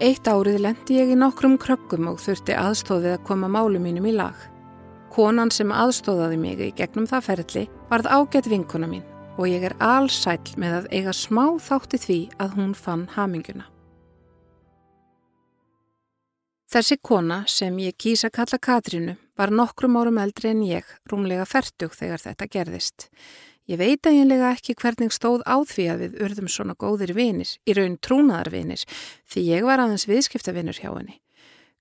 Eitt árið lendi ég í nokkrum krökkum og þurfti aðstóðið að koma málu mínum í lag. Konan sem aðstóðaði mig í gegnum það ferli varð ágætt vinkona mín og ég er allsæl með að eiga smá þátti því að hún fann haminguna. Þessi kona sem ég kýsa kalla Katrínu var nokkrum árum eldri en ég, rúmlega færtug þegar þetta gerðist. Ég veit eiginlega ekki hvernig stóð á því að við urðum svona góðir vinir, í raun trúnaðarvinir, því ég var aðeins viðskiptavinur hjá henni.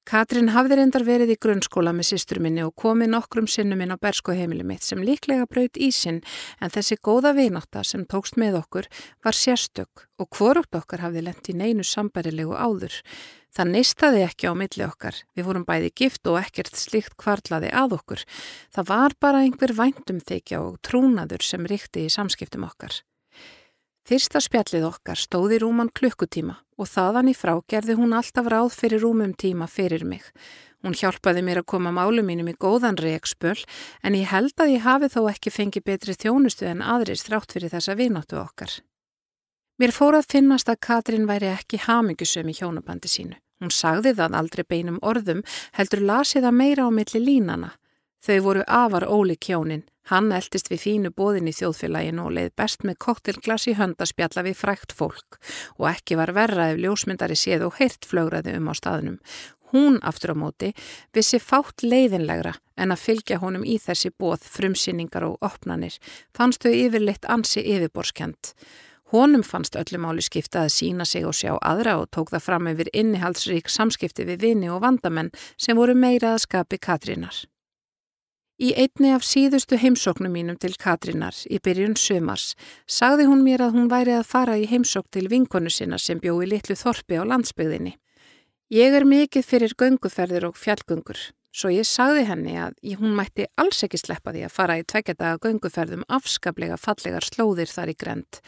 Katrin hafði reyndar verið í grunnskóla með sýstur minni og komið nokkrum sinnum inn á berskoheimili mitt sem líklega braut í sinn en þessi góða vináta sem tókst með okkur var sérstök og hvorugt okkar hafði lent í neinu sambarilegu áður. Það neistaði ekki á milli okkar. Við vorum bæði gift og ekkert slikt kvarlaði að okkur. Það var bara einhver væntum þykja og trúnaður sem ríkti í samskiptum okkar. Fyrsta spjallið okkar stóði rúman klukkutíma og þaðan í frá gerði hún alltaf ráð fyrir rúmum tíma fyrir mig. Hún hjálpaði mér að koma málu mínum í góðan reikspöl en ég held að ég hafi þó ekki fengið betri þjónustu en aðris þrátt fyrir þessa vináttu okkar. Mér fór að finnast að Katrín væri ekki hamingusum í hjónabandi sínu. Hún sagði það aldrei beinum orðum, heldur lasið það meira á milli línana. Þau voru afar ólík hjónin. Hann eldist við fínu bóðin í þjóðfélaginu og leið best með koktelglas í höndaspjalla við frækt fólk og ekki var verra ef ljósmyndari séð og heirt flögraði um á staðnum. Hún aftur á móti vissi fátt leiðinlegra en að fylgja honum í þessi bóð, frumsýningar og opnanir. Fannst þau yfirleitt ansi yfirborskjent. Honum fannst öllum áli skipta að sína sig og sjá aðra og tók það fram yfir innihaldsrík samskipti við vini og vandamenn sem voru meira að skapi Katrínar. Í einni af síðustu heimsóknum mínum til Katrínar í byrjun sömars sagði hún mér að hún væri að fara í heimsók til vinkonu sinna sem bjó í litlu þorpi á landsbyggðinni. Ég er mikið fyrir gönguferðir og fjallgöngur. Svo ég sagði henni að hún mætti alls ekki sleppa því að fara í tveggjadaga gönguferðum afskaplega fallegar slóðir þar í grend.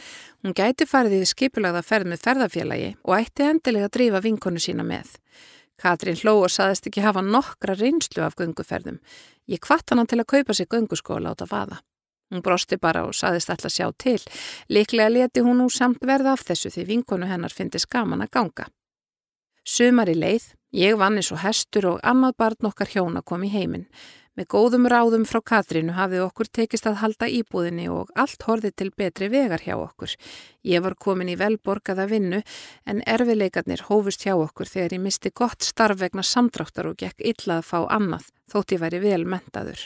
Hún gæti farið í skipulagða ferð með ferðarfélagi og ætti endilega að drífa vinkonu sína með. Katrín hló og saðist ekki hafa nokkra reynslu af gönguferðum. Ég kvart hana til að kaupa sér gönguskóla át að vaða. Hún brosti bara og saðist alltaf sjá til. Liklega leti hún nú samt verða af þessu því vinkonu hennar fyndi skaman að ganga. Sumar í leið, ég vann eins og hestur og annað barn okkar hjóna kom í heiminn. Með góðum ráðum frá Katrínu hafði okkur tekist að halda íbúðinni og allt horfið til betri vegar hjá okkur. Ég var komin í velborgaða vinnu en erfileikarnir hófust hjá okkur þegar ég misti gott starf vegna samdráttar og gekk illa að fá annað þótt ég væri vel mentaður.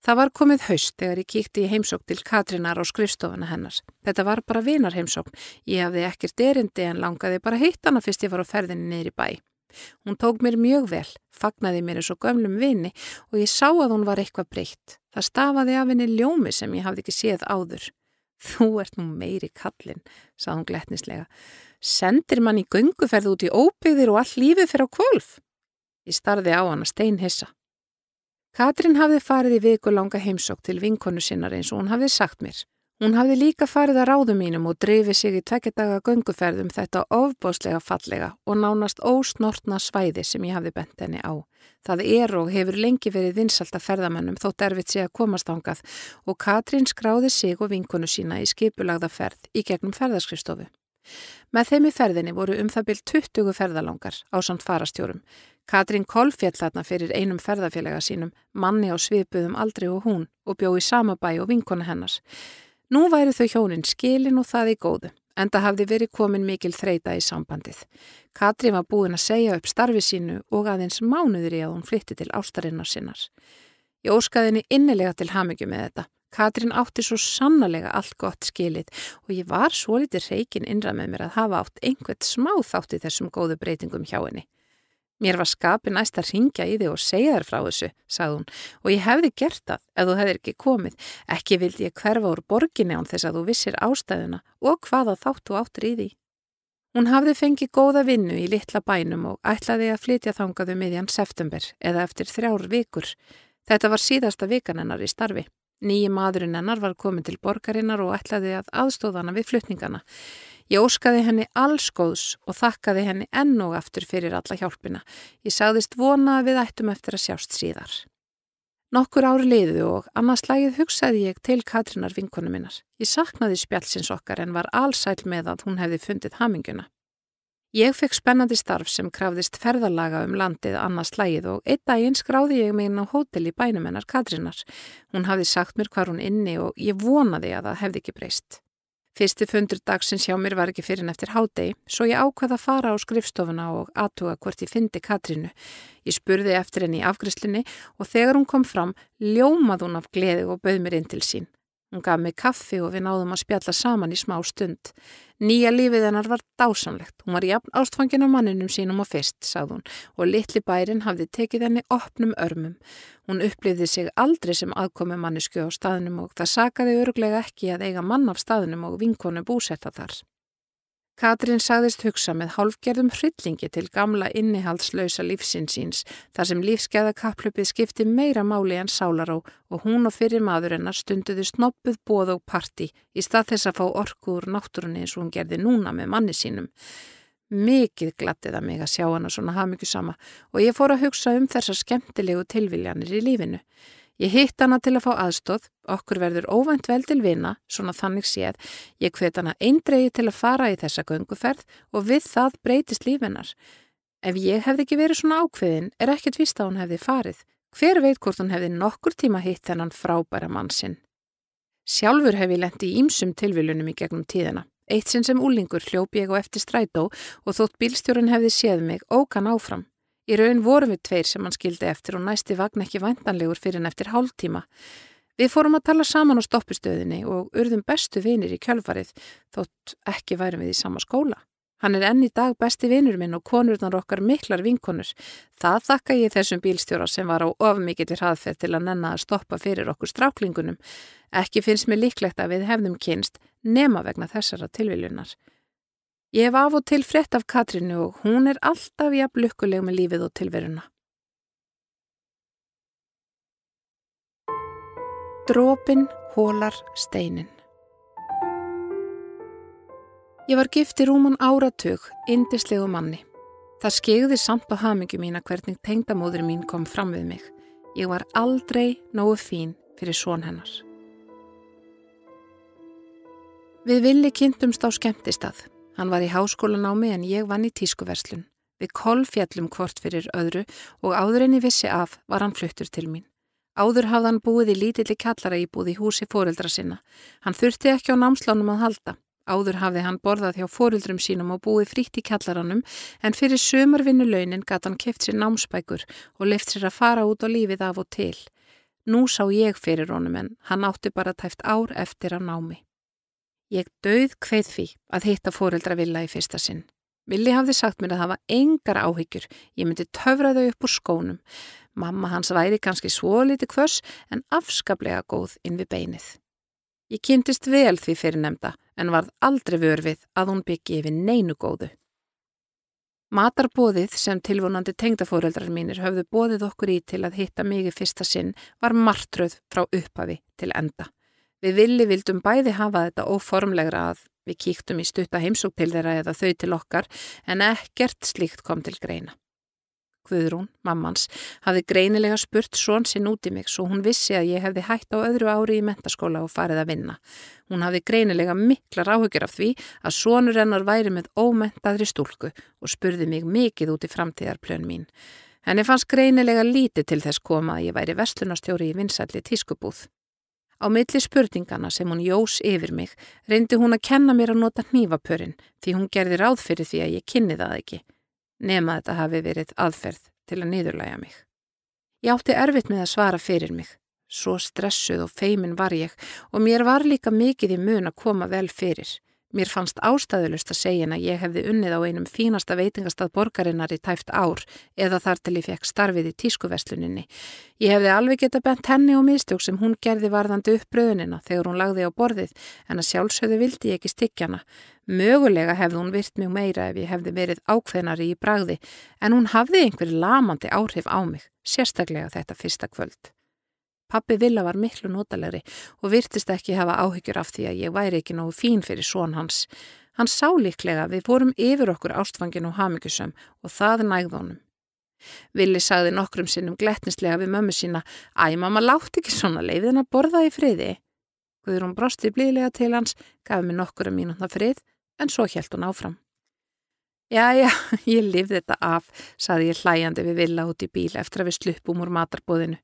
Það var komið haust þegar ég kíkti í heimsók til Katrínar á skrifstofana hennars. Þetta var bara vinarheimsókn. Ég hafði ekkert erindi en langaði bara hitt hana fyrst ég var á ferðinni niður í bæ. Hún tók mér mjög vel, fagnaði mér eins og gömlum vini og ég sá að hún var eitthvað breytt. Það stafaði af henni ljómi sem ég hafði ekki séð áður. Þú ert nú meiri kallin, sað hún gletnislega. Sendir mann í gunguferð út í óbyggðir og all lífið fyrir á kvolf? Ég starði á hana steinhissa. Katrin hafði farið í viku langa heimsók til vinkonu sinnar eins og hún hafði sagt mér. Hún hafði líka farið að ráðum mínum og drifið sig í tvekjadaga gönguferðum þetta ofbóslega fallega og nánast ósnortna svæði sem ég hafði bent henni á. Það er og hefur lengi verið vinsalt að ferðamennum þótt erfitt sig að komast ángað og Katrin skráði sig og vinkonu sína í skipulagða ferð í gegnum ferðarskristofu. Með þeim í ferðinni voru um það byrj 20 ferðalangar á samt farastjórum. Katrín Kolfjell þarna fyrir einum ferðarfélaga sínum, manni á svipuðum aldrei og hún og bjóði sama bæ og vinkona hennars. Nú væri þau hjónin skilin og það í góðu, en það hafði verið komin mikil þreita í sambandið. Katrín var búin að segja upp starfi sínu og aðeins mánuður í að hún flytti til ástarinnar sinnar. Ég óskaði henni innilega til hamingju með þetta. Katrín átti svo sannlega allt gott skilið og ég var svo litið reikin innra með mér að hafa átt einhvert smá þátt í þessum góðu breytingum hjá henni. Mér var skapi næst að ringja í þig og segja þér frá þessu, sagði hún, og ég hefði gert það ef þú hefðir ekki komið. Ekki vildi ég hverfa úr borginni án þess að þú vissir ástæðuna og hvaða þáttu áttur í því. Hún hafði fengið góða vinnu í litla bænum og ætlaði að flytja þangaðu um miðjan september eða eftir þrjár vikur. Þetta var síðasta vikan hennar í starfi. Nýji maðurinn hennar var komin til borgarinnar og ætlaði að aðstóðana við flutningana. Ég óskaði henni alls góðs og þakkaði henni enn og aftur fyrir alla hjálpina. Ég sagðist vona að við ættum eftir að sjást síðar. Nokkur ári liðu og annars lagið hugsaði ég til Katrínar vinkonu minnar. Ég saknaði spjálsins okkar en var allsæl með að hún hefði fundið haminguna. Ég fekk spennandi starf sem krafðist ferðalaga um landið annars lagið og einn daginn skráði ég mig inn á hótel í bænum hennar Katrínar. Hún hafði sagt mér hvar hún inni og ég vonaði að það hefði ekki breyst. Fyrsti fundur dagsins hjá mér var ekki fyrir en eftir hádegi, svo ég ákvaða að fara á skrifstofuna og aðtuga hvort ég fyndi Katrínu. Ég spurði eftir henni í afgriðslinni og þegar hún kom fram, ljómað hún af gleði og bauð mér inn til sín. Hún gaf mig kaffi og við náðum að spjalla saman í smá stund. Nýja lífið hennar var dásamlegt. Hún var jafn ástfangin á manninum sínum og fyrst, sagði hún, og litli bærin hafði tekið henni opnum örmum. Hún upplifði sig aldrei sem aðkomi mannisku á staðnum og það sakaði öruglega ekki að eiga mann af staðnum og vinkonu búsetta þar. Katrín sagðist hugsa með hálfgerðum hryllingi til gamla innihaldslausa lífsinsins þar sem lífskeða kapplöpið skipti meira máli en sálaró og hún og fyrir maður hennar stunduði snoppuð bóð og parti í stað þess að fá orku úr náttúrunni eins og hún gerði núna með manni sínum. Mikið glattiða mig að sjá hana svona hafmyggjur sama og ég fór að hugsa um þessar skemmtilegu tilviljanir í lífinu. Ég hitt hana til að fá aðstóð, okkur verður óvænt vel til vina, svona þannig séð, ég hvet hana eindregi til að fara í þessa gönguferð og við það breytist lífinnar. Ef ég hefði ekki verið svona ákveðin, er ekkert vist að hún hefði farið. Hver veit hvort hún hefði nokkur tíma hitt þennan frábæra mann sinn? Sjálfur hef ég lendi í ýmsum tilviljunum í gegnum tíðina. Eitt sinn sem úlingur hljóp ég á eftir strætó og þótt bílstjórun hefði séð mig ókan áfram. Í raun vorum við tveir sem hann skildi eftir og næsti vagn ekki vantanlegur fyrir hann eftir hálftíma. Við fórum að tala saman á stoppustöðinni og urðum bestu vinir í kjölfarið þótt ekki værum við í sama skóla. Hann er enn í dag besti vinur minn og konurnar okkar miklar vinkonur. Það þakka ég þessum bílstjóra sem var á ofmikið hraðferð til að nenna að stoppa fyrir okkur stráklingunum. Ekki finnst mér líklegt að við hefðum kynst nema vegna þessara tilviljunar. Ég hef af og til frett af Katrínu og hún er alltaf jafn lukkuleg með lífið og tilveruna. Drópin hólar steinin Ég var gift í rúman áratug, indislegu manni. Það skegði samt á hamingu mína hvernig tengdamóður mín kom fram við mig. Ég var aldrei nógu fín fyrir són hennar. Við villi kynntumst á skemmtistað. Hann var í háskólanámi en ég vann í tískuverslun. Við kolfjallum hvort fyrir öðru og áður en ég vissi af var hann fluttur til mín. Áður hafði hann búið í lítilli kallara íbúð í húsi fóreldra sinna. Hann þurfti ekki á námslánum að halda. Áður hafði hann borðað hjá fóreldrum sínum og búið frítt í kallaranum en fyrir sömarvinnu launin gæti hann keft sér námsbækur og left sér að fara út á lífið af og til. Nú sá ég fyrir honum en hann átti bara tæft ár eftir að námi. Ég döð kveið því að hitta fóreldra Villa í fyrsta sinn. Villi hafði sagt mér að það var engar áhyggjur, ég myndi töfra þau upp úr skónum. Mamma hans væri kannski svo liti hvers en afskaplega góð inn við beinið. Ég kynntist vel því fyrir nefnda en varð aldrei vörfið að hún byggi yfir neinu góðu. Matarbóðið sem tilvonandi tengdafóreldrar mínir höfðu bóðið okkur í til að hitta mig í fyrsta sinn var martröð frá upphafi til enda. Við villi vildum bæði hafa þetta óformlegra að við kíktum í stutta heimsók til þeirra eða þau til okkar en ekkert slíkt kom til greina. Guðrún, mammans, hafði greinilega spurt svon sinn út í mig svo hún vissi að ég hefði hægt á öðru ári í mentaskóla og farið að vinna. Hún hafði greinilega miklar áhugir af því að svonur hennar væri með ómentaðri stúlku og spurði mig mikið út í framtíðarplön mín. Henni fannst greinilega lítið til þess koma að ég væri vestlunastjóri í vinsætli tískubúð. Á milli spurningana sem hún jós yfir mig reyndi hún að kenna mér að nota hnífapörin því hún gerði ráð fyrir því að ég kynni það ekki. Nema þetta hafi verið aðferð til að niðurlæga mig. Ég átti erfitt með að svara fyrir mig. Svo stressuð og feimin var ég og mér var líka mikið í mun að koma vel fyrir. Mér fannst ástæðulust að segja en að ég hefði unnið á einum fínasta veitingastað borgarinnar í tæft ár eða þar til ég fekk starfið í tískuvesluninni. Ég hefði alveg geta bent henni og mistjók sem hún gerði varðandi upp bröðunina þegar hún lagði á borðið en að sjálfsögðu vildi ég ekki stykkjana. Mögulega hefði hún virt mjög meira ef ég hefði verið ákveðnari í bragði en hún hafði einhver lamandi áhrif á mig, sérstaklega þetta fyrsta kvöld. Pappi Villa var miklu notalegri og virtist ekki hafa áhyggjur af því að ég væri ekki nógu fín fyrir són hans. Hann sá líklega við vorum yfir okkur ástfangin og hamikusum og það nægð honum. Villi sagði nokkrum sinnum gletnislega við mömmu sína Æ, mamma látt ekki svona leiðin að borða í friði. Guður hún brosti blíðlega til hans, gaf mér nokkura mínúna frið, en svo hjælt hún áfram. Já, já, ég lifði þetta af, saði ég hlæjandi við Villa út í bíl eftir að við sluppum úr matarbóðinu.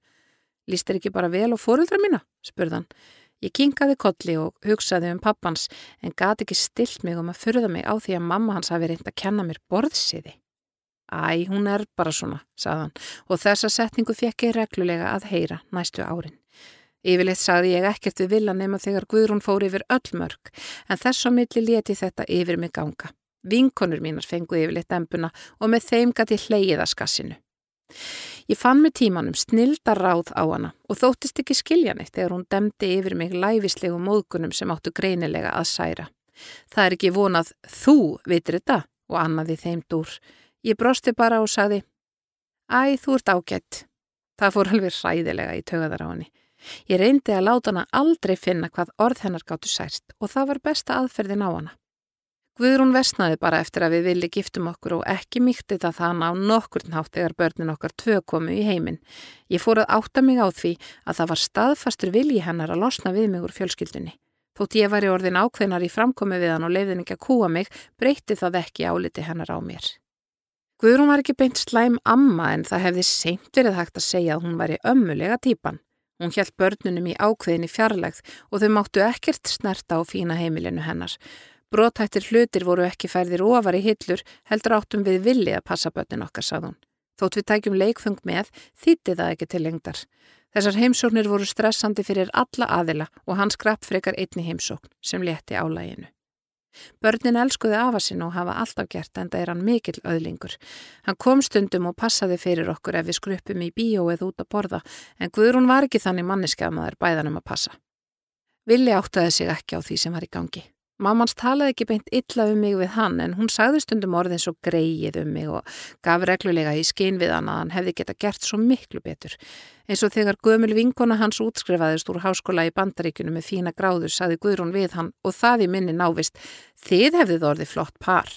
Lýst er ekki bara vel á fóruldra mína? spurðan. Ég kinkaði kolli og hugsaði um pappans en gati ekki stilt mig um að furða mig á því að mamma hans hafi reynd að kenna mér borðsiði. Æ, hún er bara svona, sagðan og þessa setningu fekk ég reglulega að heyra næstu árin. Yfirleitt sagði ég ekkert við vilja nema þegar Guðrún fór yfir öll mörg en þess að milli leti þetta yfir mig ganga. Vinkonur mínar fengu yfirleitt embuna og með þeim gati hleyið að skassinu. Ég fann með tímanum snilda ráð á hana og þóttist ekki skilja neitt þegar hún demdi yfir mig læfislegu móðgunum sem áttu greinilega að særa. Það er ekki vonað þú veitir þetta og annaði þeim dúr. Ég brosti bara og sagði Æ, þú ert ágætt. Það fór alveg ræðilega í tögðar á henni. Ég reyndi að láta hana aldrei finna hvað orð hennar gáttu sært og það var besta aðferðin á hana. Guðrún versnaði bara eftir að við villi giftum okkur og ekki mýtti það þann á nokkur nátt þegar börnin okkar tvö komu í heiminn. Ég fór að átta mig á því að það var staðfastur vilji hennar að losna við mig úr fjölskyldunni. Þótt ég var í orðin ákveðnar í framkomi við hann og leiðin ekki að kúa mig, breytti það ekki áliti hennar á mér. Guðrún var ekki beint slæm amma en það hefði seint verið hægt að segja að hún var í ömmulega típan. Hún hjælt börnunum í ákveðin í fjarlægð og þau máttu ekkert snerta á fína heimilinu hennar. Brótættir hlutir voru ekki færðir ofar í hillur, heldur áttum við villi að passa börnin okkar, sað hún. Þótt við tækjum leikfung með, þýtti það ekki til lengdar. Þessar heimsóknir voru stressandi fyrir alla aðila og hans grapp frekar einni heimsókn sem leti álæginu. Börnin elskuði afa sinna og hafa alltaf gert en það er hann mikill öðlingur. Hann kom stundum og passaði fyrir okkur ef við skruppum í bíó eða út að borða en Guðrún var ekki þannig manniska að maður bæðanum að passa. Villi áttaði sig ekki á því sem var í gangi. Mámans talaði ekki beint illa um mig við hann en hún sagði stundum orðin svo greið um mig og gaf reglulega í skinn við hann að hann hefði geta gert svo miklu betur. Eins og þegar gömul vinkona hans útskrifaðist úr háskóla í bandaríkunum með fína gráður saði Guðrún við hann og það í minni návist þið hefðið orðið flott par.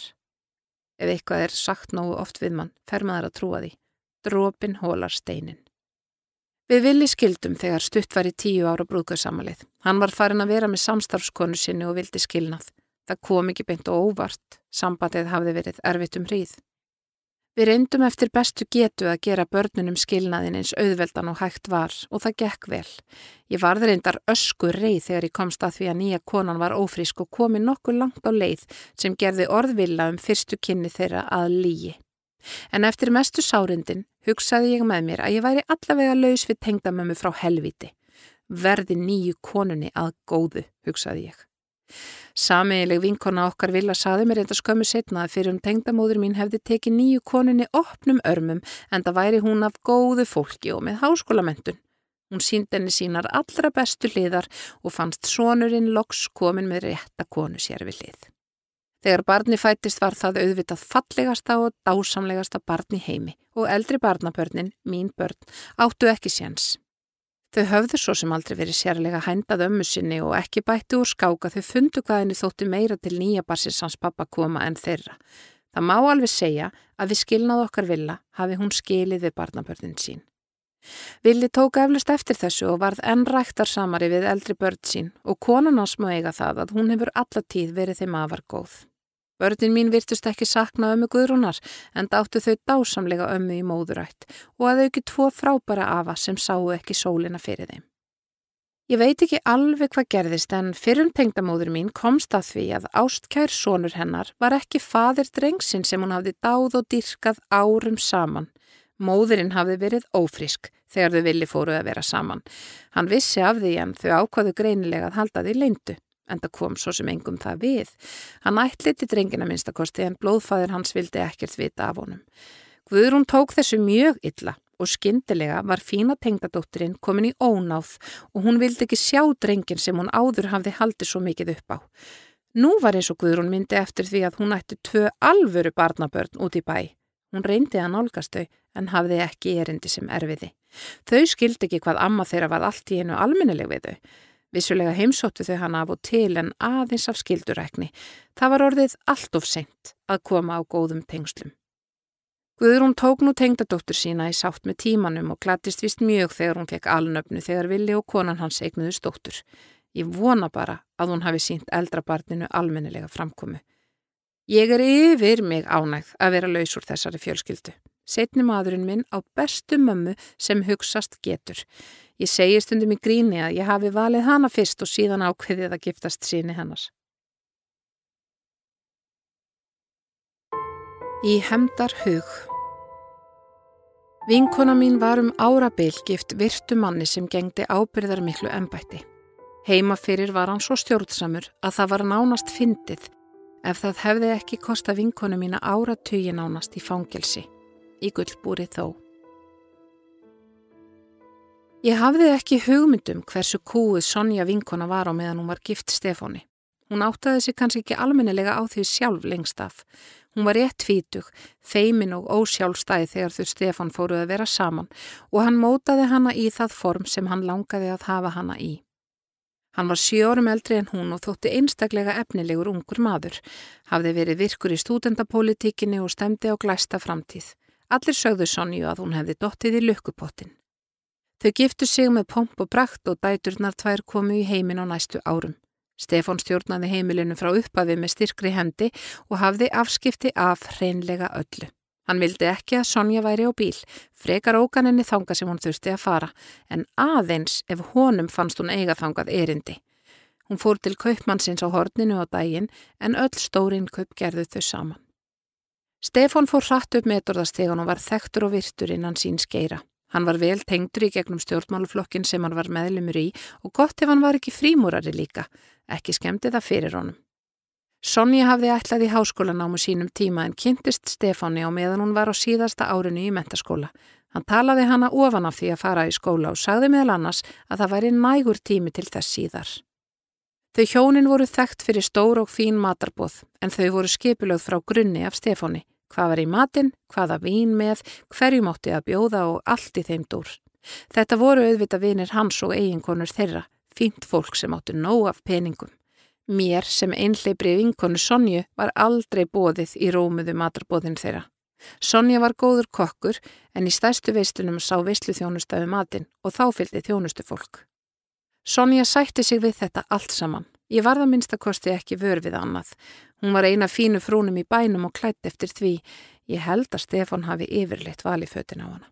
Ef eitthvað er sagt nógu oft við mann fer maður að trúa því. Drópin hólar steinin. Við villi skildum þegar stutt var í tíu ára brúðgöðsamalið. Hann var farin að vera með samstarfskonu sinni og vildi skilnað. Það kom ekki beint og óvart. Sambandið hafði verið erfitt um hríð. Við reyndum eftir bestu getu að gera börnunum skilnaðin eins auðveldan og hægt var og það gekk vel. Ég varði reyndar öskur reið þegar ég komst að því að nýja konan var ófrísk og komi nokkuð langt á leið sem gerði orðvilla um fyrstu kynni þeirra að lígi. En eftir mestu sárindin hugsaði ég með mér að ég væri allavega laus við tengdamömmu frá helviti. Verði nýju konunni að góðu, hugsaði ég. Samiðileg vinkona okkar vilja saði mér enda skömmu setna að fyrir um tengdamóður mín hefði tekið nýju konunni opnum örmum en það væri hún af góðu fólki og með háskólamentun. Hún sínd enni sínar allra bestu liðar og fannst sonurinn loks komin með rétta konu sér við lið. Þegar barni fættist var það auðvitað fallegasta og dásamlegasta barni heimi og eldri barnabörnin, mín börn, áttu ekki séns. Þau höfðu svo sem aldrei verið sérlega hændað ömmu sinni og ekki bætti úr skáka þau fundu hvað henni þóttu meira til nýja barsins hans pappa koma en þeirra. Það má alveg segja að við skilnað okkar villa hafi hún skilið við barnabörnin sín. Villi tók eflust eftir þessu og varð enn ræktar samari við eldri börn sín og konan ás má eiga það að hún hefur allatíð verið þeim afar góð. Börnin mín virtust ekki sakna ömmu guðrúnar en dáttu þau dásamlega ömmu í móðurætt og að auki tvo frábæra afa sem sáu ekki sólina fyrir þeim. Ég veit ekki alveg hvað gerðist en fyrrum tengdamóður mín komst að því að ástkær sonur hennar var ekki fadir drengsin sem hún hafði dáð og dyrkað árum saman. Móðurinn hafði verið ófrisk þegar þau villi fóru að vera saman. Hann vissi af því en þau ákvaðu greinilega að halda því leindu. En það kom svo sem engum það við. Hann ætliti drengina minnstakosti en blóðfæður hans vildi ekkert vita af honum. Guðrún tók þessu mjög illa og skyndilega var fína tengdadóttirinn komin í ónáð og hún vildi ekki sjá drengin sem hún áður hafði haldið svo mikið upp á. Nú var eins og Guðrún myndi eftir því að hún ætti tvö alvöru barnabörn út í bæ. Hún reyndi að nálgast þau en hafði ekki erindi sem erfiði. Þau skildi ekki hvað amma þeirra var allt í einu alminnileg við þau. Vissulega heimsóttu þau hana af og til en aðeins af skildurækni. Það var orðið allt of seint að koma á góðum tengslum. Guðrún tók nú tengdadóttur sína í sátt með tímanum og glattist vist mjög þegar hún fekk alnöfnu þegar Vili og konan hans eignuðu stóttur. Ég vona bara að hún hafi sínt eldrabarninu almennilega framkomu. Ég er yfir mig ánægð að vera laus úr þessari fjölskyldu. Setni maðurinn minn á bestu mömmu sem hugsast getur. Ég segi stundum í gríni að ég hafi valið hana fyrst og síðan ákveðið að giftast síni hennars. Í hemdar hug Vinkona mín var um árabil gift virtu manni sem gengdi ábyrðar miklu ennbætti. Heima fyrir var hann svo stjórnsamur að það var nánast fyndið ef það hefði ekki kosta vinkonu mína áratögi nánast í fangelsi í gullbúri þó. Ég hafði ekki hugmyndum hversu kúið Sonja vinkona var á meðan hún var gift Stefóni. Hún áttaði sig kannski ekki almennelega á því sjálf lengst af. Hún var rétt tvítug, feimin og ósjálfstæði þegar þau Stefán fóruð að vera saman og hann mótaði hana í það form sem hann langaði að hafa hana í. Hann var sjórum eldri en hún og þótti einstaklega efnilegur ungur maður. Hafði verið virkur í stúdendapolítikinni og stemdi á glæsta framtíð. Allir sögðu Sonju að hún hefði dottið í lukkupottin. Þau giftu sig með pomp og brakt og dæturnar tvær komu í heimin á næstu árum. Stefán stjórnaði heimilinu frá upphafi með styrkri hendi og hafði afskipti af hreinlega öllu. Hann vildi ekki að Sonja væri á bíl, frekar óganinni þanga sem hún þurfti að fara, en aðeins ef honum fannst hún eiga þangað erindi. Hún fór til kaupmannsins á horninu á daginn en öll stórin kaup gerðu þau saman. Stefan fór hratt upp metorðastegan og var þektur og virtur innan sín skeira. Hann var vel tengdur í gegnum stjórnmáluflokkin sem hann var meðlumur í og gott ef hann var ekki frímúrari líka, ekki skemmti það fyrir honum. Sonja hafði ætlað í háskólanámu sínum tíma en kynntist Stefáni á meðan hún var á síðasta árinu í mentaskóla. Hann talaði hana ofan af því að fara í skóla og sagði meðal annars að það væri nægur tími til þess síðar. Þau hjónin voru þekkt fyrir stór og fín matarbóð en þau voru skipilögð frá grunni af Stefáni. Hvað var í matinn, hvaða vín með, hverju mótti að bjóða og allt í þeim dúr. Þetta voru auðvita vinir hans og eiginkonur þeirra, fínt fólk sem áttu nóg af peningum. Mér sem einleipri vinkonu Sonju var aldrei bóðið í rómuðu matarbóðin þeirra. Sonja var góður kokkur en í stærstu veistunum sá veislu þjónustafi matinn og þá fylgdi þjónustu fólk. Sonja sætti sig við þetta allt saman. Ég var það minnstakosti ekki vör við annað. Hún var eina fínu frúnum í bænum og klætt eftir því. Ég held að Stefan hafi yfirleitt valið fötin á hana.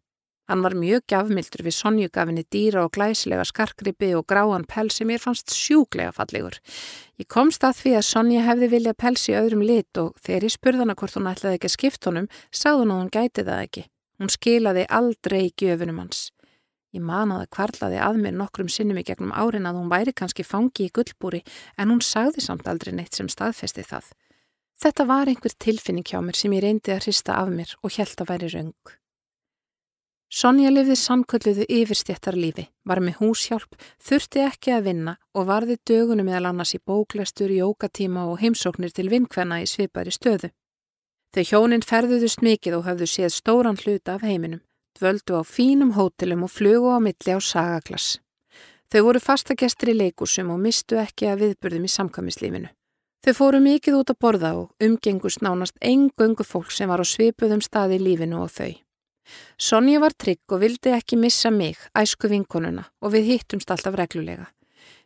Hann var mjög gafmildur við sonjugafinni dýra og glæslega skarkrippi og gráan pel sem ég fannst sjúklega fallegur. Ég komst að því að Sonja hefði viljað pels í öðrum lit og þegar ég spurðana hvort hún ætlaði ekki að skipta honum, sagði hún að hún gæti það ekki. Hún skilaði aldrei gjöfunum hans. Ég manaði kvarlaði að mér nokkrum sinnum í gegnum árin að hún væri kannski fangi í gullbúri en hún sagði samt aldrei neitt sem staðfesti það. Þetta var einhver tilfinning hjá mér sem ég reyndi að hrista af mér og held að væri raung. Sonja lifði samkölluðu yfirstjættar lífi, var með húshjálp, þurfti ekki að vinna og varði dögunum meðal annars í bóklestur, jókatíma og heimsóknir til vinkvenna í svipari stöðu. Þau hjóninn ferðuðust mikið og hafðu séð stóran hluta af heiminum dvöldu á fínum hótelum og flugu á milli á sagaglass. Þau voru fastagestur í leikusum og mistu ekki að viðburðum í samkvæmislífinu. Þau fóru mikið út að borða og umgengust nánast engöngu fólk sem var á svipuðum staði í lífinu og þau. Sonja var trygg og vildi ekki missa mig, æsku vinkonuna, og við hittumst alltaf reglulega.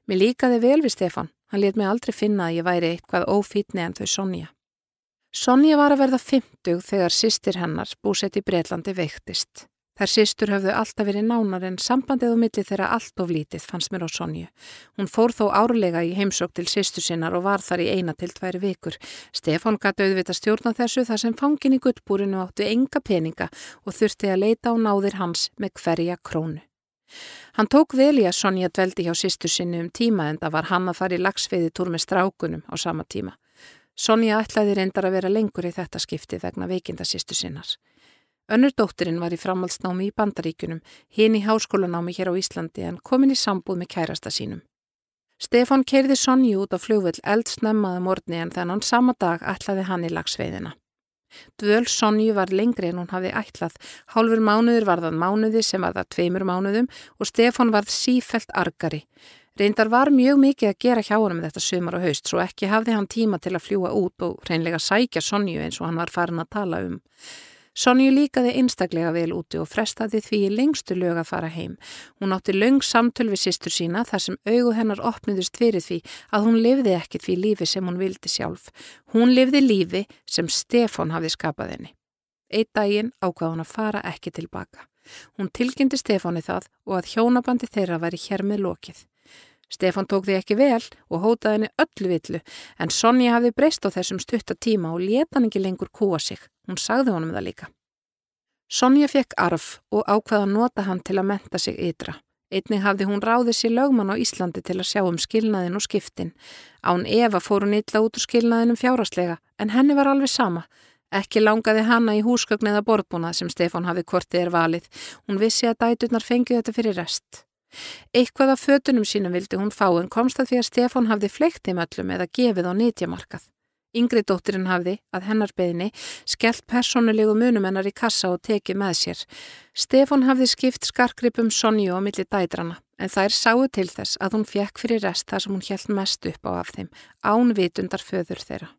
Mér líkaði vel við Stefan, hann let mig aldrei finna að ég væri eitthvað ófítni en þau Sonja. Sonja var að verða 50 þegar sýstir hennar búsett í Breitlandi veiktist. Þær sýstur höfðu alltaf verið nánar en sambandið á milli þeirra allt of lítið fannst mér á Sonju. Hún fór þó árlega í heimsók til sýstu sinnar og var þar í eina til tværi vikur. Stefan gæti auðvita stjórna þessu þar sem fangin í guttbúrinu áttu enga peninga og þurfti að leita á náðir hans með hverja krónu. Hann tók vel í að Sonja dveldi hjá sýstu sinni um tíma en það var hann að fara í lagsveiði túr með strákunum á sama tíma. Sonja ætlaði reyndar að vera lengur í þetta skipti vegna veikinda sýstu sinnar. Önnur dótturinn var í framhaldsnámi í Bandaríkunum, hinn í háskólanámi hér á Íslandi en komin í sambúð með kærasta sínum. Stefan keirði Sonju út á fljóðvöld eldsnemmaða morgni en þennan sama dag ætlaði hann í lagsveiðina. Dvöl Sonju var lengri en hún hafði ætlað. Hálfur mánuður var það mánuði sem var það tveimur mánuðum og Stefan varð sífelt argari. Reyndar var mjög mikið að gera hjá hann með þetta sömur og haust svo ekki hafði hann tíma til að fljúa út og reynlega sækja Sonju eins og hann var farin að tala um. Sonju líkaði einstaklega vel úti og frestaði því í lengstu lög að fara heim. Hún átti löng samtöl við sýstur sína þar sem augu hennar opniðust fyrir því að hún lifði ekkit því lífi sem hún vildi sjálf. Hún lifði lífi sem Stefan hafði skapað henni. Eitt daginn ákvað hún að fara ekki tilbaka. Hún tilkynnti Stefani það og að hjónabandi þeirra væri hér með lokið. Stefan tók því ekki vel og hótaði henni öllu villu en Sonja hafði breyst á þessum stuttatíma og leta hann ekki lengur kúa sig. Hún sagði honum það líka. Sonja fekk arf og ákvaða að nota hann til að menta sig ytra. Einnig hafði hún ráðið sér lögman á Íslandi til að sjá um skilnaðin og skiptin. Án Eva fór hún illa út úr skilnaðinum fjáraslega en henni var alveg sama. Ekki langaði hanna í húsgögn eða borðbúnað sem Stefan hafi kortið er valið. Hún vissi að dæturnar fengið þetta fyrir rest. Eitthvað af fötunum sínum vildi hún fá en komst að því að Stefan hafði fleikt þeim öllum eða gefið á nýtjamarkað. Yngri dóttirinn hafði, að hennar beðinni, skellt personulegu munum hennar í kassa og tekið með sér. Stefan hafði skipt skarkripum Sonju á milli dædrana en þær sáu til þess að hún fjekk fyrir rest þar sem hún hjælt mest upp á af þeim, án vitundar föður þeirra.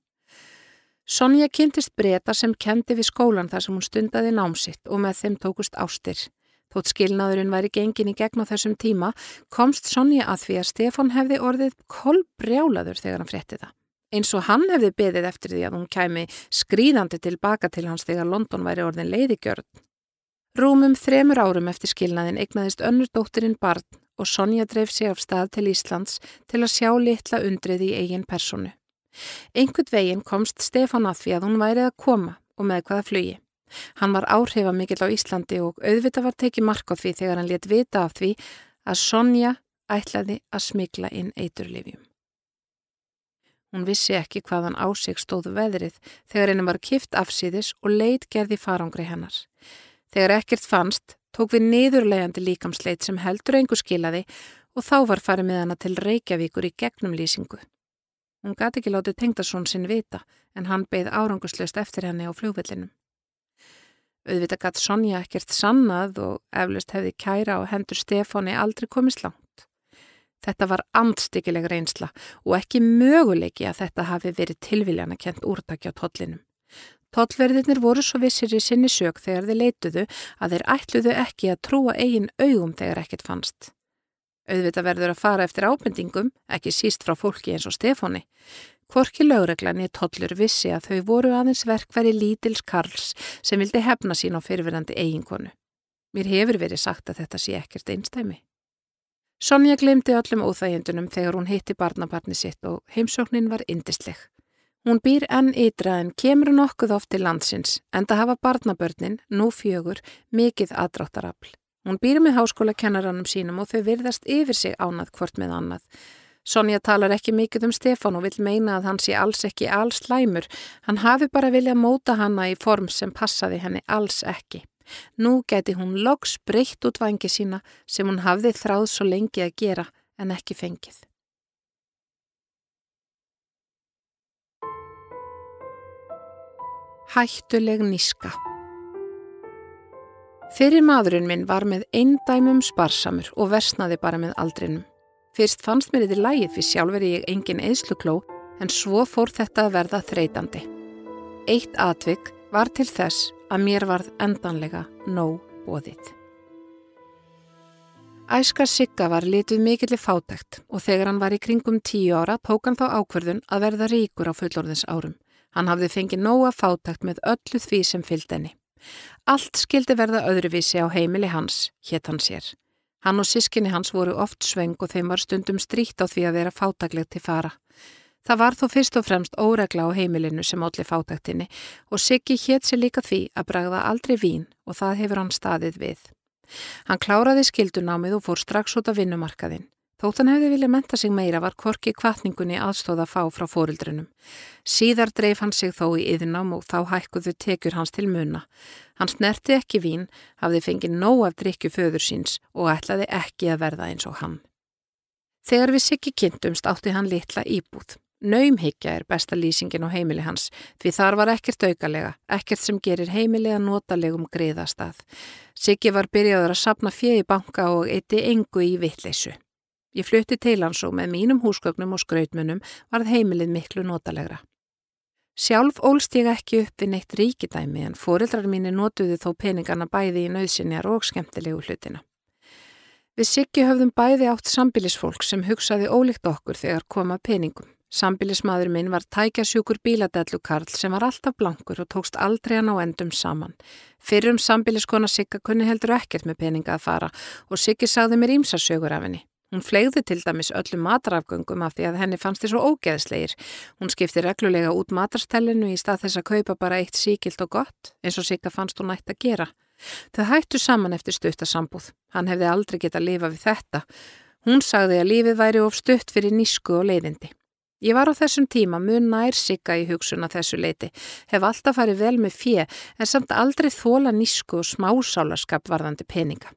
Sonja kynntist breyta sem kendi við skólan þar sem hún stundaði námsitt og með þeim tókust ástir. Þótt skilnaðurinn væri gengin í gegn á þessum tíma komst Sonja að því að Stefan hefði orðið kolbrjálaður þegar hann frétti það. Eins og hann hefði beðið eftir því að hún kæmi skrýðandi tilbaka til hans þegar London væri orðin leiðigjörn. Rúmum þremur árum eftir skilnaðin eignaðist önnur dóttirinn barn og Sonja dreif sig af stað til Íslands til að sjá litla undrið í eigin personu. Einhvern veginn komst Stefan að því að hún værið að koma og með hvaða flugi. Hann var áhrifamikill á Íslandi og auðvita var tekið mark á því þegar hann let vita af því að Sonja ætlaði að smigla inn eiturlifjum. Hún vissi ekki hvaðan áseg stóðu veðrið þegar henni var kift afsýðis og leit gerði farangri hennar. Þegar ekkert fannst tók við niðurlegandi líkamsleit sem heldur engu skilaði og þá var farið með hana til Reykjavíkur í gegnum lýsingu. Hún gati ekki látið tengdarsón sinn vita en hann beigð áranguslöst eftir henni á fljóðvellinum. Auðvitað gatt Sonja ekkert sannað og eflust hefði kæra og hendur Stefáni aldrei komist langt. Þetta var andstikileg reynsla og ekki möguleiki að þetta hafi verið tilviljana kent úrtakja á tollinum. Tollverðinir voru svo vissir í sinni sög þegar þeir leituðu að þeir ætluðu ekki að trúa eigin augum þegar ekkert fannst. Auðvitað verður að fara eftir ábendingum, ekki síst frá fólki eins og Stefáni. Hvorki lögreglan í tollur vissi að þau voru aðeins verkværi Lítils Karls sem vildi hefna sín á fyrirverandi eiginkonu. Mér hefur verið sagt að þetta sé ekkert einstæmi. Sonja glemdi öllum óþægjendunum þegar hún hitti barnabarni sitt og heimsóknin var indisleg. Hún býr enn ytra en kemur nokkuð oft til landsins en það hafa barnabörnin, nú fjögur, mikið aðdráttarafl. Hún býr með háskóla kennaranum sínum og þau virðast yfir sig ánað hvort með annað. Sonja talar ekki mikið um Stefán og vil meina að hann sé alls ekki alls læmur. Hann hafi bara viljað móta hanna í form sem passaði henni alls ekki. Nú geti hún loks breytt út vangi sína sem hún hafði þráð svo lengi að gera en ekki fengið. Hættuleg níska Fyrir maðurinn minn var með eindæmum sparsamur og versnaði bara með aldrinum. Fyrst fannst mér þetta lægið fyrir sjálfur ég engin eðslukló en svo fór þetta að verða þreytandi. Eitt atvik var til þess að mér varð endanlega nóg bóðið. Æska Sigga var litið mikill í fátækt og þegar hann var í kringum tíu ára tók hann þá ákverðun að verða ríkur á fullorðins árum. Hann hafði fengið nóga fátækt með öllu því sem fylgd enni. Allt skildi verða öðruvísi á heimili hans, hétt hann sér. Hann og sískinni hans voru oft sveng og þeim var stundum stríkt á því að vera fátagleg til fara. Það var þó fyrst og fremst óregla á heimilinu sem allir fátagtinni og Siggi hétt sér líka því að bragða aldrei vín og það hefur hann staðið við. Hann kláraði skildunámið og fór strax út af vinnumarkaðinn. Þótt hann hefði viljað menta sig meira var korki kvartningunni aðstóða fá frá fórildrunum. Síðar dreif hann sig þó í yðnám og þá hækkuðu tekjur hans til muna. Hann snerti ekki vín, hafði fengið nóg af drikju föður síns og ætlaði ekki að verða eins og hann. Þegar við sikki kynntumst átti hann litla íbúð. Naumhyggja er besta lýsingin á heimili hans því þar var ekkert aukalega, ekkert sem gerir heimilega notalegum greiðastað. Siggi var byrjaður að sapna fjegi banka og eitti engu í vittleysu. Ég flutti til hans og með mínum húsgögnum og skrautmunum varð heimilið miklu notalegra. Sjálf ólst ég ekki upp við neitt ríkidæmi en fóreldrar mínu notuði þó peningarna bæði í nöðsinjar og skemmtilegu hlutina. Við Siggi höfðum bæði átt sambilisfólk sem hugsaði ólíkt okkur þegar koma peningum. Sambilismadur minn var tækjasjúkur bíladellu Karl sem var alltaf blankur og tókst aldrei hann á endum saman. Fyrrum sambiliskona Sigga kunni heldur ekkert með peninga að fara og Siggi sagði mér ímsasjögur af henni. Hún flegði til dæmis öllum matarafgöngum af því að henni fannst þið svo ógeðslegir. Hún skipti reglulega út matarstellinu í stað þess að kaupa bara eitt síkilt og gott eins og Sigga fannst hún nætt að gera. Þau hættu saman eftir stuttasambúð. Hann hefði aldrei getað lifa við þetta. Hún sagði að lífið væri of stutt fyrir nísku og leiðindi. Ég var á þessum tíma mun nær sigga í hugsun að þessu leiti, hef alltaf farið vel með fjö en samt aldrei þóla nísku og smásálarskap varðandi peninga.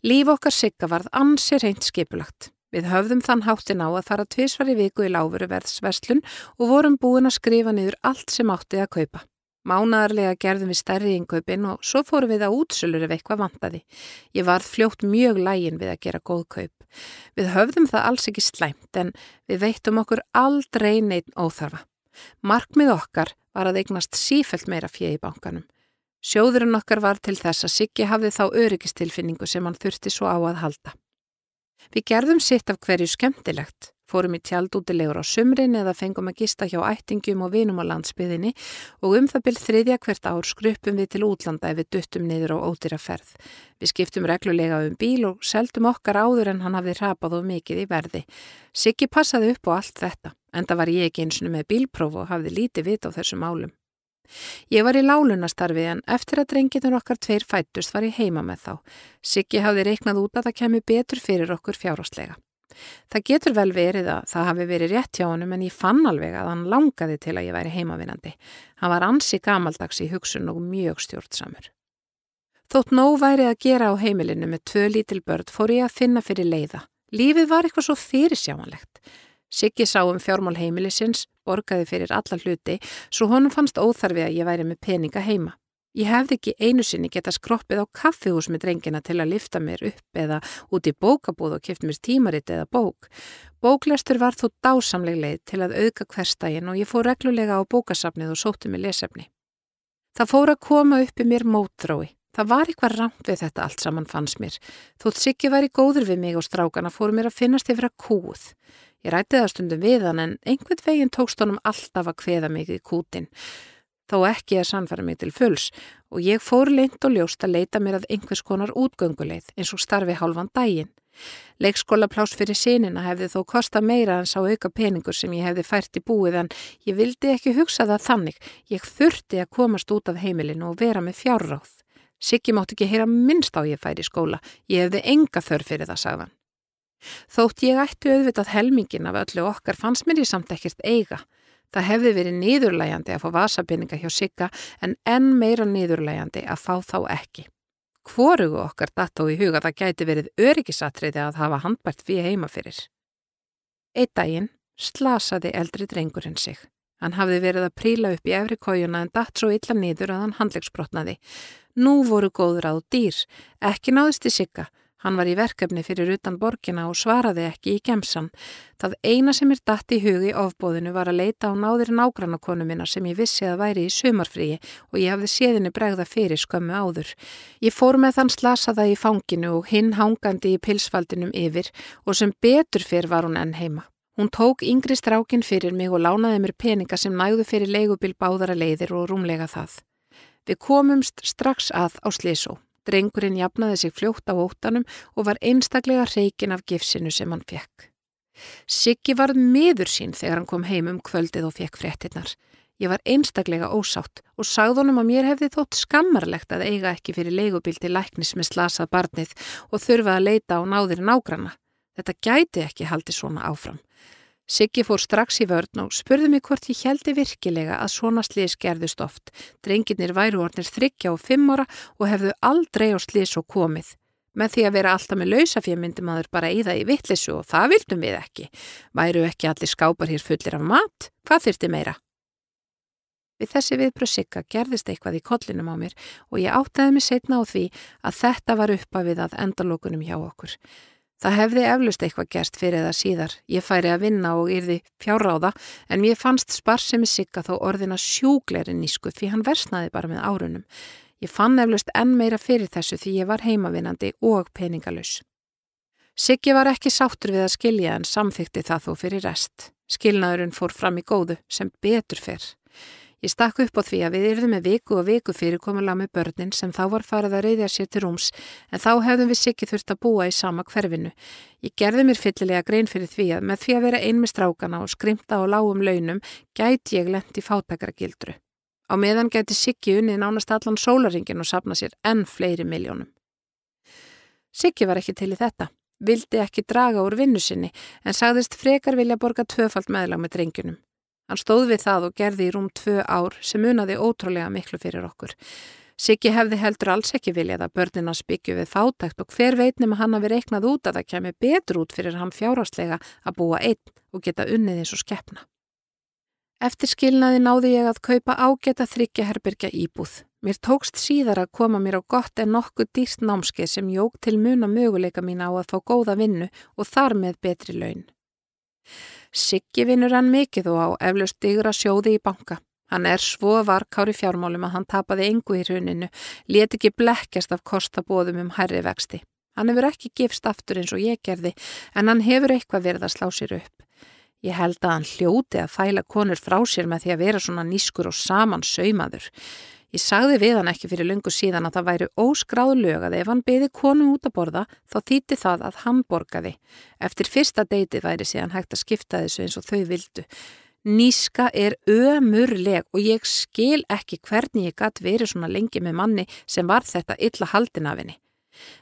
Líf okkar sigga varð ansir reynd skipulagt. Við höfðum þann háttin á að fara tvísvar í viku í láfuruverðsverslun og vorum búin að skrifa niður allt sem átti að kaupa. Mánaðarlega gerðum við stærri innkaupin og svo fórum við að útsölur ef eitthvað vantaði. Ég varð fljótt mjög lægin við að gera góð kaup. Við höfðum það alls ekki slæmt en við veittum okkur aldrei neitt óþarfa. Markmið okkar var að eignast sífelt meira fjegi í bankanum. Sjóðurinn okkar var til þess að Siggi hafði þá öryggistilfinningu sem hann þurfti svo á að halda. Við gerðum sitt af hverju skemmtilegt fórum í tjaldútilegur á sumrin eða fengum að gista hjá ættingum og vinum á landsbyðinni og um það byrð þriðja hvert ár skrupum við til útlanda ef við duttum niður á ódýra ferð. Við skiptum reglulega um bíl og seldum okkar áður en hann hafði rapað of mikið í verði. Siggi passaði upp á allt þetta, en það var ég ekki eins og með bílpróf og hafði lítið vit á þessum málum. Ég var í lálunastarfi en eftir að drengitur okkar tveir fættust var ég heima með þá. Siggi hafði reiknað út að það kemi betur fyrir okkur fjárháslega. Það getur vel verið að það hafi verið rétt hjá honum en ég fann alveg að hann langaði til að ég væri heimavinandi. Hann var ansi gamaldags í hugsun og mjög stjórnsamur. Þótt nóg væri að gera á heimilinu með tvö lítil börn fór ég að finna fyrir leiða. Lífið var eitthvað svo fyrirsjámanlegt. Siggi sá um fjármál heimilisins, borgaði fyrir alla hluti, svo honum fannst óþarfi að ég væri með peninga heima. Ég hefði ekki einu sinni geta skroppið á kaffihús með drengina til að lifta mér upp eða út í bókabúð og kipt mér tímaritt eða bók. Bóklestur var þó dásamleg leið til að auka hverstægin og ég fór reglulega á bókasafnið og sótti mig lesefni. Það fór að koma upp í mér mótrói. Það var eitthvað ramt við þetta allt saman fanns mér. Þótt Siggi væri góður við mig og strákana fóru mér að finnast yfir að kúð. Ég rætti það stundum við hann en einhvern veginn tókst honum alltaf að kveða mig í kútin þó ekki að sannfæra mig til fulls og ég fór leint og ljóst að leita mér að einhvers konar útgönguleið eins og starfi hálfan daginn. Leikskólaplás fyrir sinina hefði þó kosta meira en sá auka peningur sem ég hefði fært í búið en ég vildi ekki hugsa það þannig. Ég þurfti að komast út af heimilinu og vera með fjárráð. Siggi mátt ekki heyra minnst á ég færi í skóla. Ég hefði enga þörf fyrir það, sagðan. Þótt ég ættu auðvitað helmingin af öllu okkar fannst mér ég samt ekkert eiga. Það hefði verið nýðurlægandi að fá vasabinninga hjá Sigga en enn meira nýðurlægandi að fá þá ekki. Hvorugu okkar datt á í huga það gæti verið öryggisatriði að hafa handbært fyrir heima fyrir. Eitt daginn slasaði eldri drengurinn sig. Hann hafði verið að príla upp í efri kójuna en datt svo illa nýður að hann handlegsbrotnaði. Nú voru góður á dýr, ekki náðist í Sigga Hann var í verkefni fyrir utan borgina og svaraði ekki í kemsan. Það eina sem er dætt í hugi ofbóðinu var að leita á náðir nágrannakonu minna sem ég vissi að væri í sumarfríi og ég hafði séðinni bregða fyrir skömmu áður. Ég fór með þann slasaða í fanginu og hinn hangandi í pilsfaldinum yfir og sem betur fyrr var hún enn heima. Hún tók yngri strákin fyrir mig og lánaði mér peninga sem nægðu fyrir leigubil báðara leiðir og rúmlega það. Við komumst strax að á Slísó. Drengurinn jafnaði sig fljótt á óttanum og var einstaklega reikin af gifsinu sem hann fekk. Siggi varð miður sín þegar hann kom heim um kvöldið og fekk fréttinnar. Ég var einstaklega ósátt og sagðunum að mér hefði þótt skammarlegt að eiga ekki fyrir leigubildi læknis með slasað barnið og þurfa að leita á náðir nágranna. Þetta gæti ekki haldi svona áfram. Siggi fór strax í vörn og spurði mig hvort ég heldi virkilega að svona slís gerðust oft. Drenginir væru ornir þryggja og fimm ára og hefðu aldrei á slís og komið. Með því að vera alltaf með lausafjö myndi maður bara í það í vittlisu og það vildum við ekki. Væru ekki allir skápar hér fullir af mat? Hvað þyrti meira? Við þessi viðbröð sigga gerðist eitthvað í kollinum á mér og ég áttaði mig setna á því að þetta var uppa við að endalókunum hjá okkur. Það hefði eflust eitthvað gerst fyrir það síðar. Ég færi að vinna og yrði fjárráða en mér fannst sparsemi sigga þó orðina sjúgleiri nísku því hann versnaði bara með árunum. Ég fann eflust enn meira fyrir þessu því ég var heimavinnandi og peningalus. Siggi var ekki sáttur við að skilja en samþykti það þó fyrir rest. Skilnaðurinn fór fram í góðu sem betur fyrr. Ég stakk upp á því að við yrðum með viku og viku fyrirkomulega með börnin sem þá var farið að reyðja sér til rúms en þá hefðum við sikki þurft að búa í sama hverfinu. Ég gerði mér fyllilega grein fyrir því að með því að vera ein með strákana og skrimta á lágum launum gæti ég lendi fátakaragildru. Á meðan gæti sikki unni nánast allan sólaringin og sapna sér enn fleiri miljónum. Sikki var ekki til í þetta. Vildi ekki draga úr vinnu sinni en sagðist frekar vilja borga tvöfalt meðlag með drengjunum. Hann stóð við það og gerði í rúm tvö ár sem unaði ótrúlega miklu fyrir okkur. Siggi hefði heldur alls ekki viljað að börnina spikju við fátækt og hver veitnum hann hafi reiknað út að það kemi betur út fyrir hann fjárháslega að búa einn og geta unnið eins og skeppna. Eftir skilnaði náði ég að kaupa ágeta þryggja herbyrkja íbúð. Mér tókst síðar að koma mér á gott en nokkuð dýrt námskeið sem jóg til muna möguleika mín á að fá góða vinnu og þar með betri laun. Siggi vinnur hann mikið og á eflaust digra sjóði í banka. Hann er svo varkári fjármálum að hann tapaði engu í hruninu, leti ekki blekkjast af kostabóðum um hærri vexti. Hann hefur ekki gifst aftur eins og ég gerði, en hann hefur eitthvað verið að slá sér upp. Ég held að hann hljóti að fæla konur frá sér með því að vera svona nískur og saman saumaður. Ég sagði við hann ekki fyrir lungu síðan að það væri óskráð lög að ef hann beði konu út að borða þá þýtti það að hann borgaði. Eftir fyrsta deiti væri síðan hægt að skipta þessu eins og þau vildu. Níska er ömurleg og ég skil ekki hvernig ég gatt verið svona lengi með manni sem var þetta illa haldin af henni.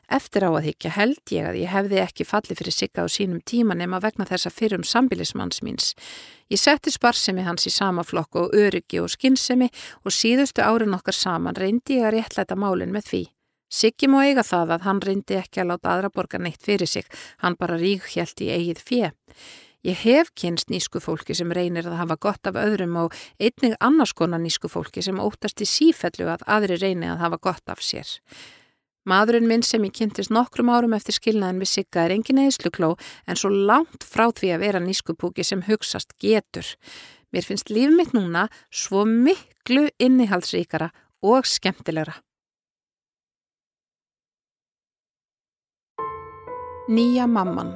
Eftir á að higgja held ég að ég hefði ekki fallið fyrir sigga á sínum tíma nema vegna þessa fyrrum sambilismanns míns. Ég setti sparsemi hans í sama flokk og öryggi og skinnsemi og síðustu árin okkar saman reyndi ég að réttlæta málinn með því. Siggi má eiga það að hann reyndi ekki að láta aðra borga neitt fyrir sig, hann bara rík hjælt í eigið fjö. Ég hef kynst nísku fólki sem reynir að hafa gott af öðrum og einnig annars konar nísku fólki sem óttast í sífellu að aðri reyni að hafa gott af sér. Maðurinn minn sem ég kynntist nokkrum árum eftir skilnaðin við Sigga er engin eðslukló en svo langt frá því að vera nískupúki sem hugsast getur. Mér finnst líf mitt núna svo miklu innihaldsríkara og skemmtilegra. Nýja mamman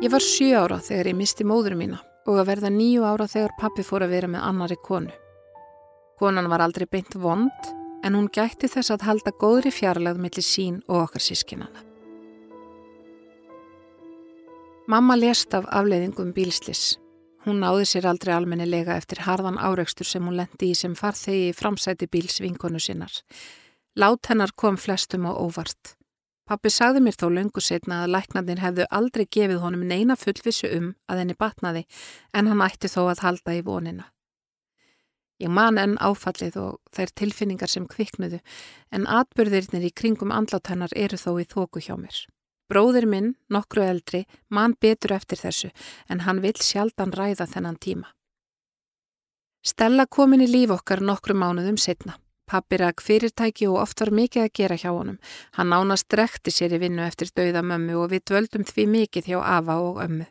Ég var sjö ára þegar ég misti móðurum mína og að verða nýju ára þegar pappi fór að vera með annari konu. Konan var aldrei beint vond en hún gætti þess að halda góðri fjarlagð millir sín og okkar sískinana. Mamma lést af afleiðingum bílslis. Hún náði sér aldrei almennilega eftir harðan áreikstur sem hún lendi í sem farþegi í framsæti bíls vinkonu sinnar. Lát hennar kom flestum og óvart. Pappi sagði mér þó löngu setna að læknarnir hefðu aldrei gefið honum neina fullvissu um að henni batnaði en hann ætti þó að halda í vonina. Ég man enn áfallið og þær tilfinningar sem kviknuðu en atbyrðirnir í kringum andlátennar eru þó í þóku hjá mér. Bróðir minn, nokkru eldri, man betur eftir þessu en hann vil sjaldan ræða þennan tíma. Stella komin í líf okkar nokkru mánuðum setna. Pappi ræk fyrirtæki og oft var mikið að gera hjá honum. Hann nánast drekti sér í vinnu eftir dauða mömmu og við dvöldum því mikið hjá Ava og ömmu.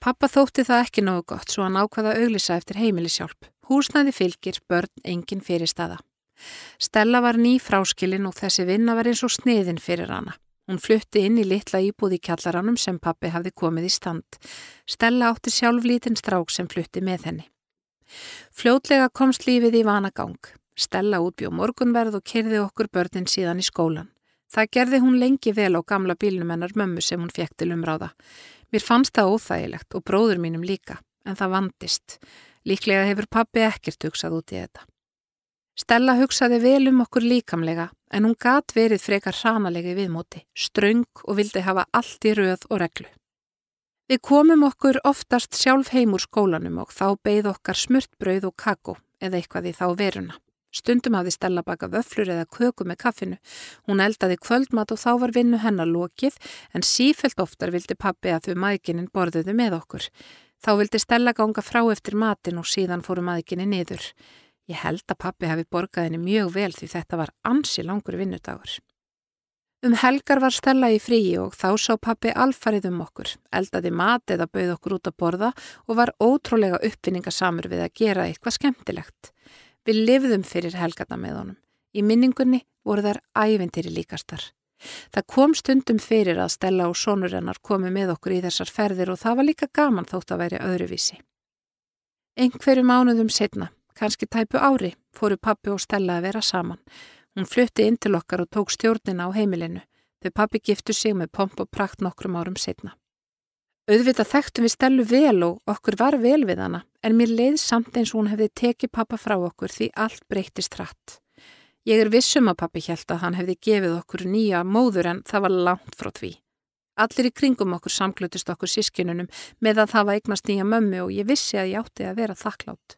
Pappa þótti það ekki nógu gott svo hann ákvaða auglisa eftir heimilisjálp. Húsnaði fylgir, börn, engin fyrir staða. Stella var ný fráskilin og þessi vinna var eins og sniðin fyrir hana. Hún flutti inn í litla íbúð í kjallaranum sem pappi hafði komið í stand. Stella átti sjálf lítinn strák sem flutti með henni. Fljótlega komst lífið í vanagang. Stella útbjó morgunverð og kerði okkur börnin síðan í skólan. Það gerði hún lengi vel á gamla bílnum hennar mömmu sem hún fekk til umráða. Mér fannst það óþægilegt og bróður mínum líka en það vandist. Líklega hefur pappi ekkert hugsað út í þetta. Stella hugsaði vel um okkur líkamlega en hún gat verið frekar hranalegi viðmóti, ströng og vildi hafa allt í röð og reglu. Við komum okkur oftast sjálf heim úr skólanum og þá beigð okkar smurt brauð og kakó eða eitthvað í þá veruna. Stundum hafði Stella baka vöflur eða köku með kaffinu. Hún eldaði kvöldmat og þá var vinnu hennar lokið en sífelt oftar vildi pappi að þau maðgininn borðuðu með okkur. Þá vildi Stella ganga frá eftir matin og síðan fóru maðginni niður. Ég held að pappi hafi borgað henni mjög vel því þetta var ansi langur vinnudagur. Um helgar var Stella í fríi og þá sá pappi alfarið um okkur, eldaði mat eða bauð okkur út að borða og var ótrúlega uppfinningasamur við að gera eitthvað skemmtilegt. Við lifðum fyrir helgata með honum. Í minningunni voru þær ævintýri líkastar. Það kom stundum fyrir að Stella og sonur hennar komi með okkur í þessar ferðir og það var líka gaman þótt að væri öðruvísi. Einhverju mánuðum setna, kannski tæpu ári, fóru pappi og Stella að vera saman. Hún flutti inn til okkar og tók stjórnina á heimilinu. Þau pappi giftu sig með pomp og prakt nokkrum árum setna. Auðvitað þekktum við Stellu vel og okkur var vel við hana en mér leið samt eins og hún hefði tekið pappa frá okkur því allt breytist hratt. Ég er vissum að pappi held að hann hefði gefið okkur nýja móður en það var langt frá því. Allir í kringum okkur samklutist okkur sískinunum með að það var eignast nýja mömmu og ég vissi að ég átti að vera þakklátt.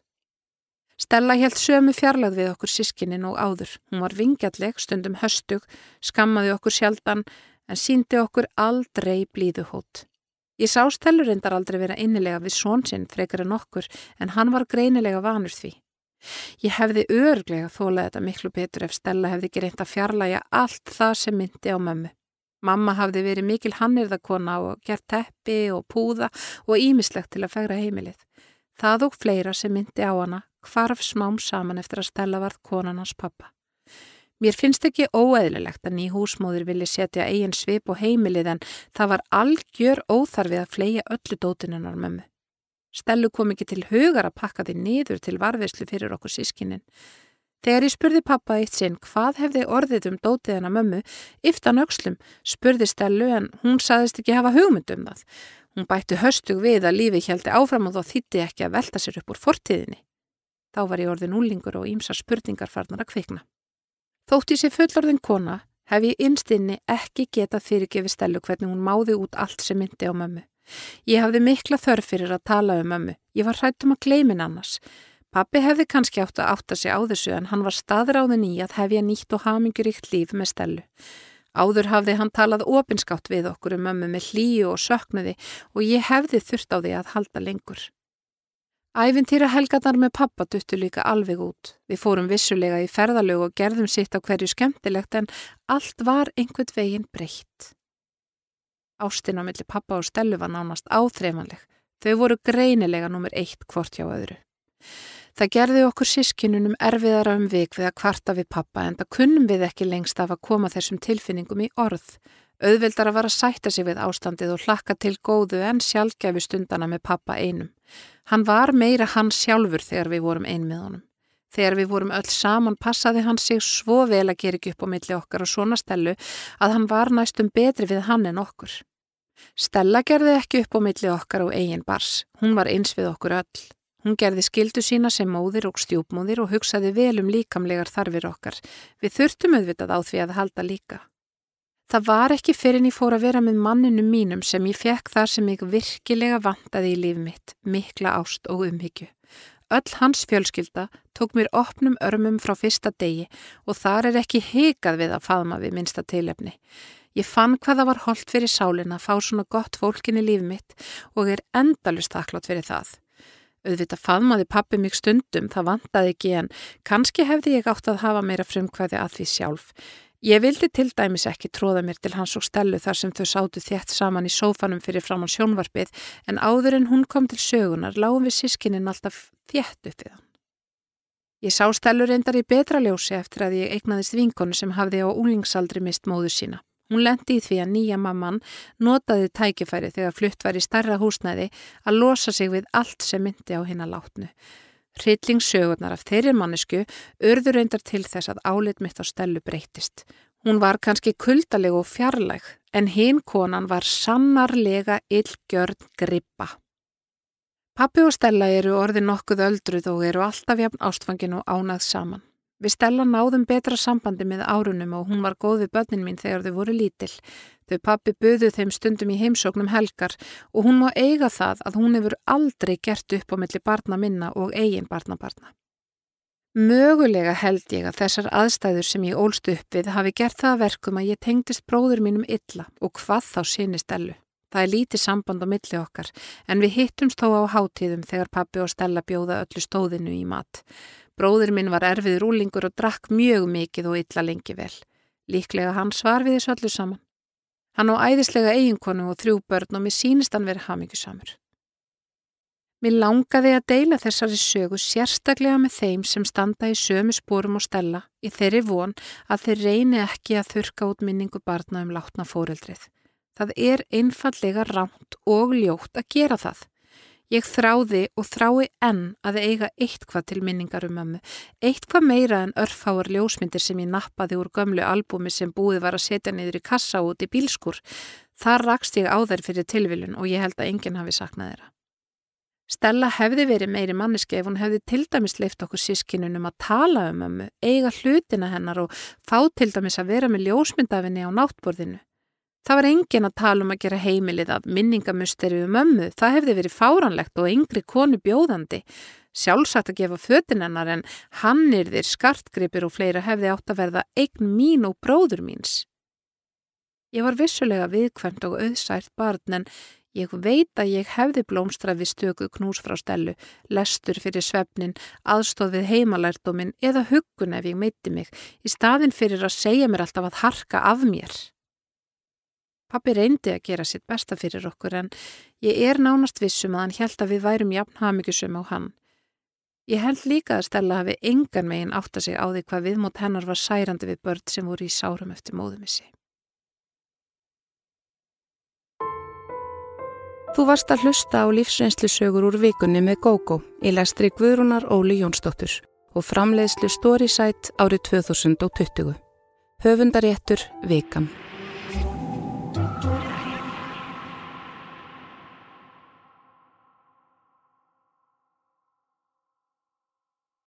Stella held sömu fjarlag við okkur sískinin og áður. Hún var vingjalleg, stundum höstug, skammaði okkur sjaldan en síndi okkur aldrei blíðu hót. Ég sá Stellur reyndar aldrei vera innilega við svonsinn frekar en okkur en hann var greinilega vanur því. Ég hefði örglega þólað þetta miklu betur ef Stella hefði ekki reynd að fjarlæga allt það sem myndi á mömmu. Mamma hafði verið mikil hannirðakona og gert teppi og púða og ímislegt til að fegra heimilið. Það og fleira sem myndi á hana hvarf smám saman eftir að Stella varð konanans pappa. Mér finnst ekki óeðlilegt að ný húsmóður vilji setja eigin svip og heimilið en það var algjör óþarfið að fleia öllu dótinunnar mömmu. Stellu kom ekki til hugar að pakka því niður til varfiðslu fyrir okkur sískinin. Þegar ég spurði pappa eitt sinn hvað hefði orðið um dótiðana mömmu, yftan aukslum, spurði Stellu en hún saðist ekki hafa hugmynd um það. Hún bætti höstug við að lífi hjælti áfram og þá þýtti ekki að velta sér upp úr fortíðinni. Þá var ég orðin úlingur og ímsa spurningar farnar að kvikna. Þótt í sig fullorðin kona hef ég innstinni ekki getað fyrirgefi stelu hvernig hún máði út allt sem myndi á mömmu. Ég hafði mikla þörf fyrir að tala um mömmu. Ég var hrættum að gleimin annars. Pappi hefði kannski átt að átta sig á þessu en hann var staðráðin í að hefja nýtt og haminguríkt líf með stelu. Áður hafði hann talað opinskátt við okkur um mömmu með hlýju og söknuði og ég hefði þurft á því að halda lengur. Ævintýra helgatar með pappa duttu líka alveg út. Við fórum vissulega í ferðalög og gerðum sitt á hverju skemmtilegt en allt var einhvern veginn breytt. Ástin á milli pappa og Stellu var nánast áþreifanleg. Þau voru greinilega nummer eitt hvort hjá öðru. Það gerði okkur sískinunum erfiðara um vik við að kvarta við pappa en það kunnum við ekki lengst af að koma þessum tilfinningum í orð. Auðvildar að vara að sætta sig við ástandið og hlakka til góðu en sjálfgefi stundana með pappa einum. Hann var meira hans sjálfur þegar við vorum ein með honum. Þegar við vorum öll saman passaði hann sig svo vel að gera ekki upp á milli okkar og svona stelu að hann var næstum betri við hann en okkur. Stella gerði ekki upp á milli okkar og eigin bars. Hún var eins við okkur öll. Hún gerði skildu sína sem móðir og stjúpmóðir og hugsaði vel um líkamlegar þarfir okkar. Við þurftum auðvitað á því að halda líka. Það var ekki fyrir en ég fór að vera með manninu mínum sem ég fekk þar sem ég virkilega vantaði í líf mitt, mikla ást og umhyggju. Öll hans fjölskylda tók mér opnum örmum frá fyrsta degi og þar er ekki hikað við að faðma við minsta tilefni. Ég fann hvaða var holdt fyrir sálinn að fá svona gott fólkin í líf mitt og er endalust þakklátt fyrir það. Auðvitað faðmaði pappi mig stundum, það vantaði ekki en kannski hefði ég átt að hafa meira frumkvæði að því sjálf. Ég vildi til dæmis ekki tróða mér til hans og stelu þar sem þau sátu þétt saman í sófanum fyrir fram á sjónvarpið en áður en hún kom til sögunar lágum við sískinin alltaf þétt upp við hann. Ég sá stelu reyndar í betra ljósi eftir að ég eignaðist vinkonu sem hafði á úlingsaldri mist móðu sína. Hún lendi í því að nýja mamman notaði tækifæri þegar flutt var í starra húsnæði að losa sig við allt sem myndi á hinn að látnu. Hryllingsögurnar af þeirri mannesku örður reyndar til þess að álit mitt á stelu breytist. Hún var kannski kuldaleg og fjarlæg en hinn konan var sannarlega illgjörn grippa. Pappi og Stella eru orðið nokkuð öldruð og eru alltaf jafn ástfangin og ánað saman. Við Stella náðum betra sambandi með árunum og hún var góð við börnin mín þegar þau voru lítil. Þau pappi buðu þeim stundum í heimsóknum helgar og hún má eiga það að hún hefur aldrei gert upp á milli barna minna og eigin barnabarna. Mögulega held ég að þessar aðstæður sem ég ólst upp við hafi gert það verkum að ég tengdist bróður mínum illa og hvað þá sinni Stellu. Það er lítið samband á milli okkar en við hittumst þó á hátíðum þegar pappi og Stella bjóða öllu stóðinu í mat. Bróður minn var erfið rúlingur og drakk mjög mikið og illa lengi vel. Líklega hann svar við þessu öllu saman. Hann á æðislega eiginkonu og þrjú börn og mér sínist hann verið hamingusamur. Mér langaði að deila þessari sögu sérstaklega með þeim sem standa í sömu spórum og stella í þeirri von að þeir reyni ekki að þurka út minningu barna um látna fóreldrið. Það er einfallega ránt og ljótt að gera það. Ég þráði og þrái enn að eiga eitthvað til minningar um mömmu, eitthvað meira en örfáar ljósmyndir sem ég nappaði úr gömlu albúmi sem búið var að setja niður í kassa út í bílskur. Þar rakst ég á þær fyrir tilviljun og ég held að enginn hafi saknað þeirra. Stella hefði verið meiri manneski ef hún hefði til dæmis leift okkur sískinunum að tala um mömmu, eiga hlutina hennar og fá til dæmis að vera með ljósmyndafinni á náttborðinu. Það var engin að tala um að gera heimilið af minningamusteri við mömmu, það hefði verið fáranlegt og yngri konu bjóðandi. Sjálfsagt að gefa fötinennar en hannirðir, skartgripir og fleira hefði átt að verða eign mín og bróður míns. Ég var vissulega viðkvæmt og auðsært barn en ég veit að ég hefði blómstrað við stöku knús frá stelu, lestur fyrir svefnin, aðstóð við heimalærdómin eða huggun ef ég meiti mig í staðin fyrir að segja mér alltaf að harka af mér. Pappi reyndi að gera sitt besta fyrir okkur en ég er nánast vissum að hann held að við værum jafn hafmyggjusum á hann. Ég held líka að Stella hafi engan megin átt að sig á því hvað viðmót hennar var særandi við börn sem voru í sárum eftir móðumissi. Þú varst að hlusta á lífsreynslusögur úr vikunni með GóGó í lestri Guðrúnar Óli Jónsdóttur og framleiðslu Storysight árið 2020. Höfundaréttur Vikan.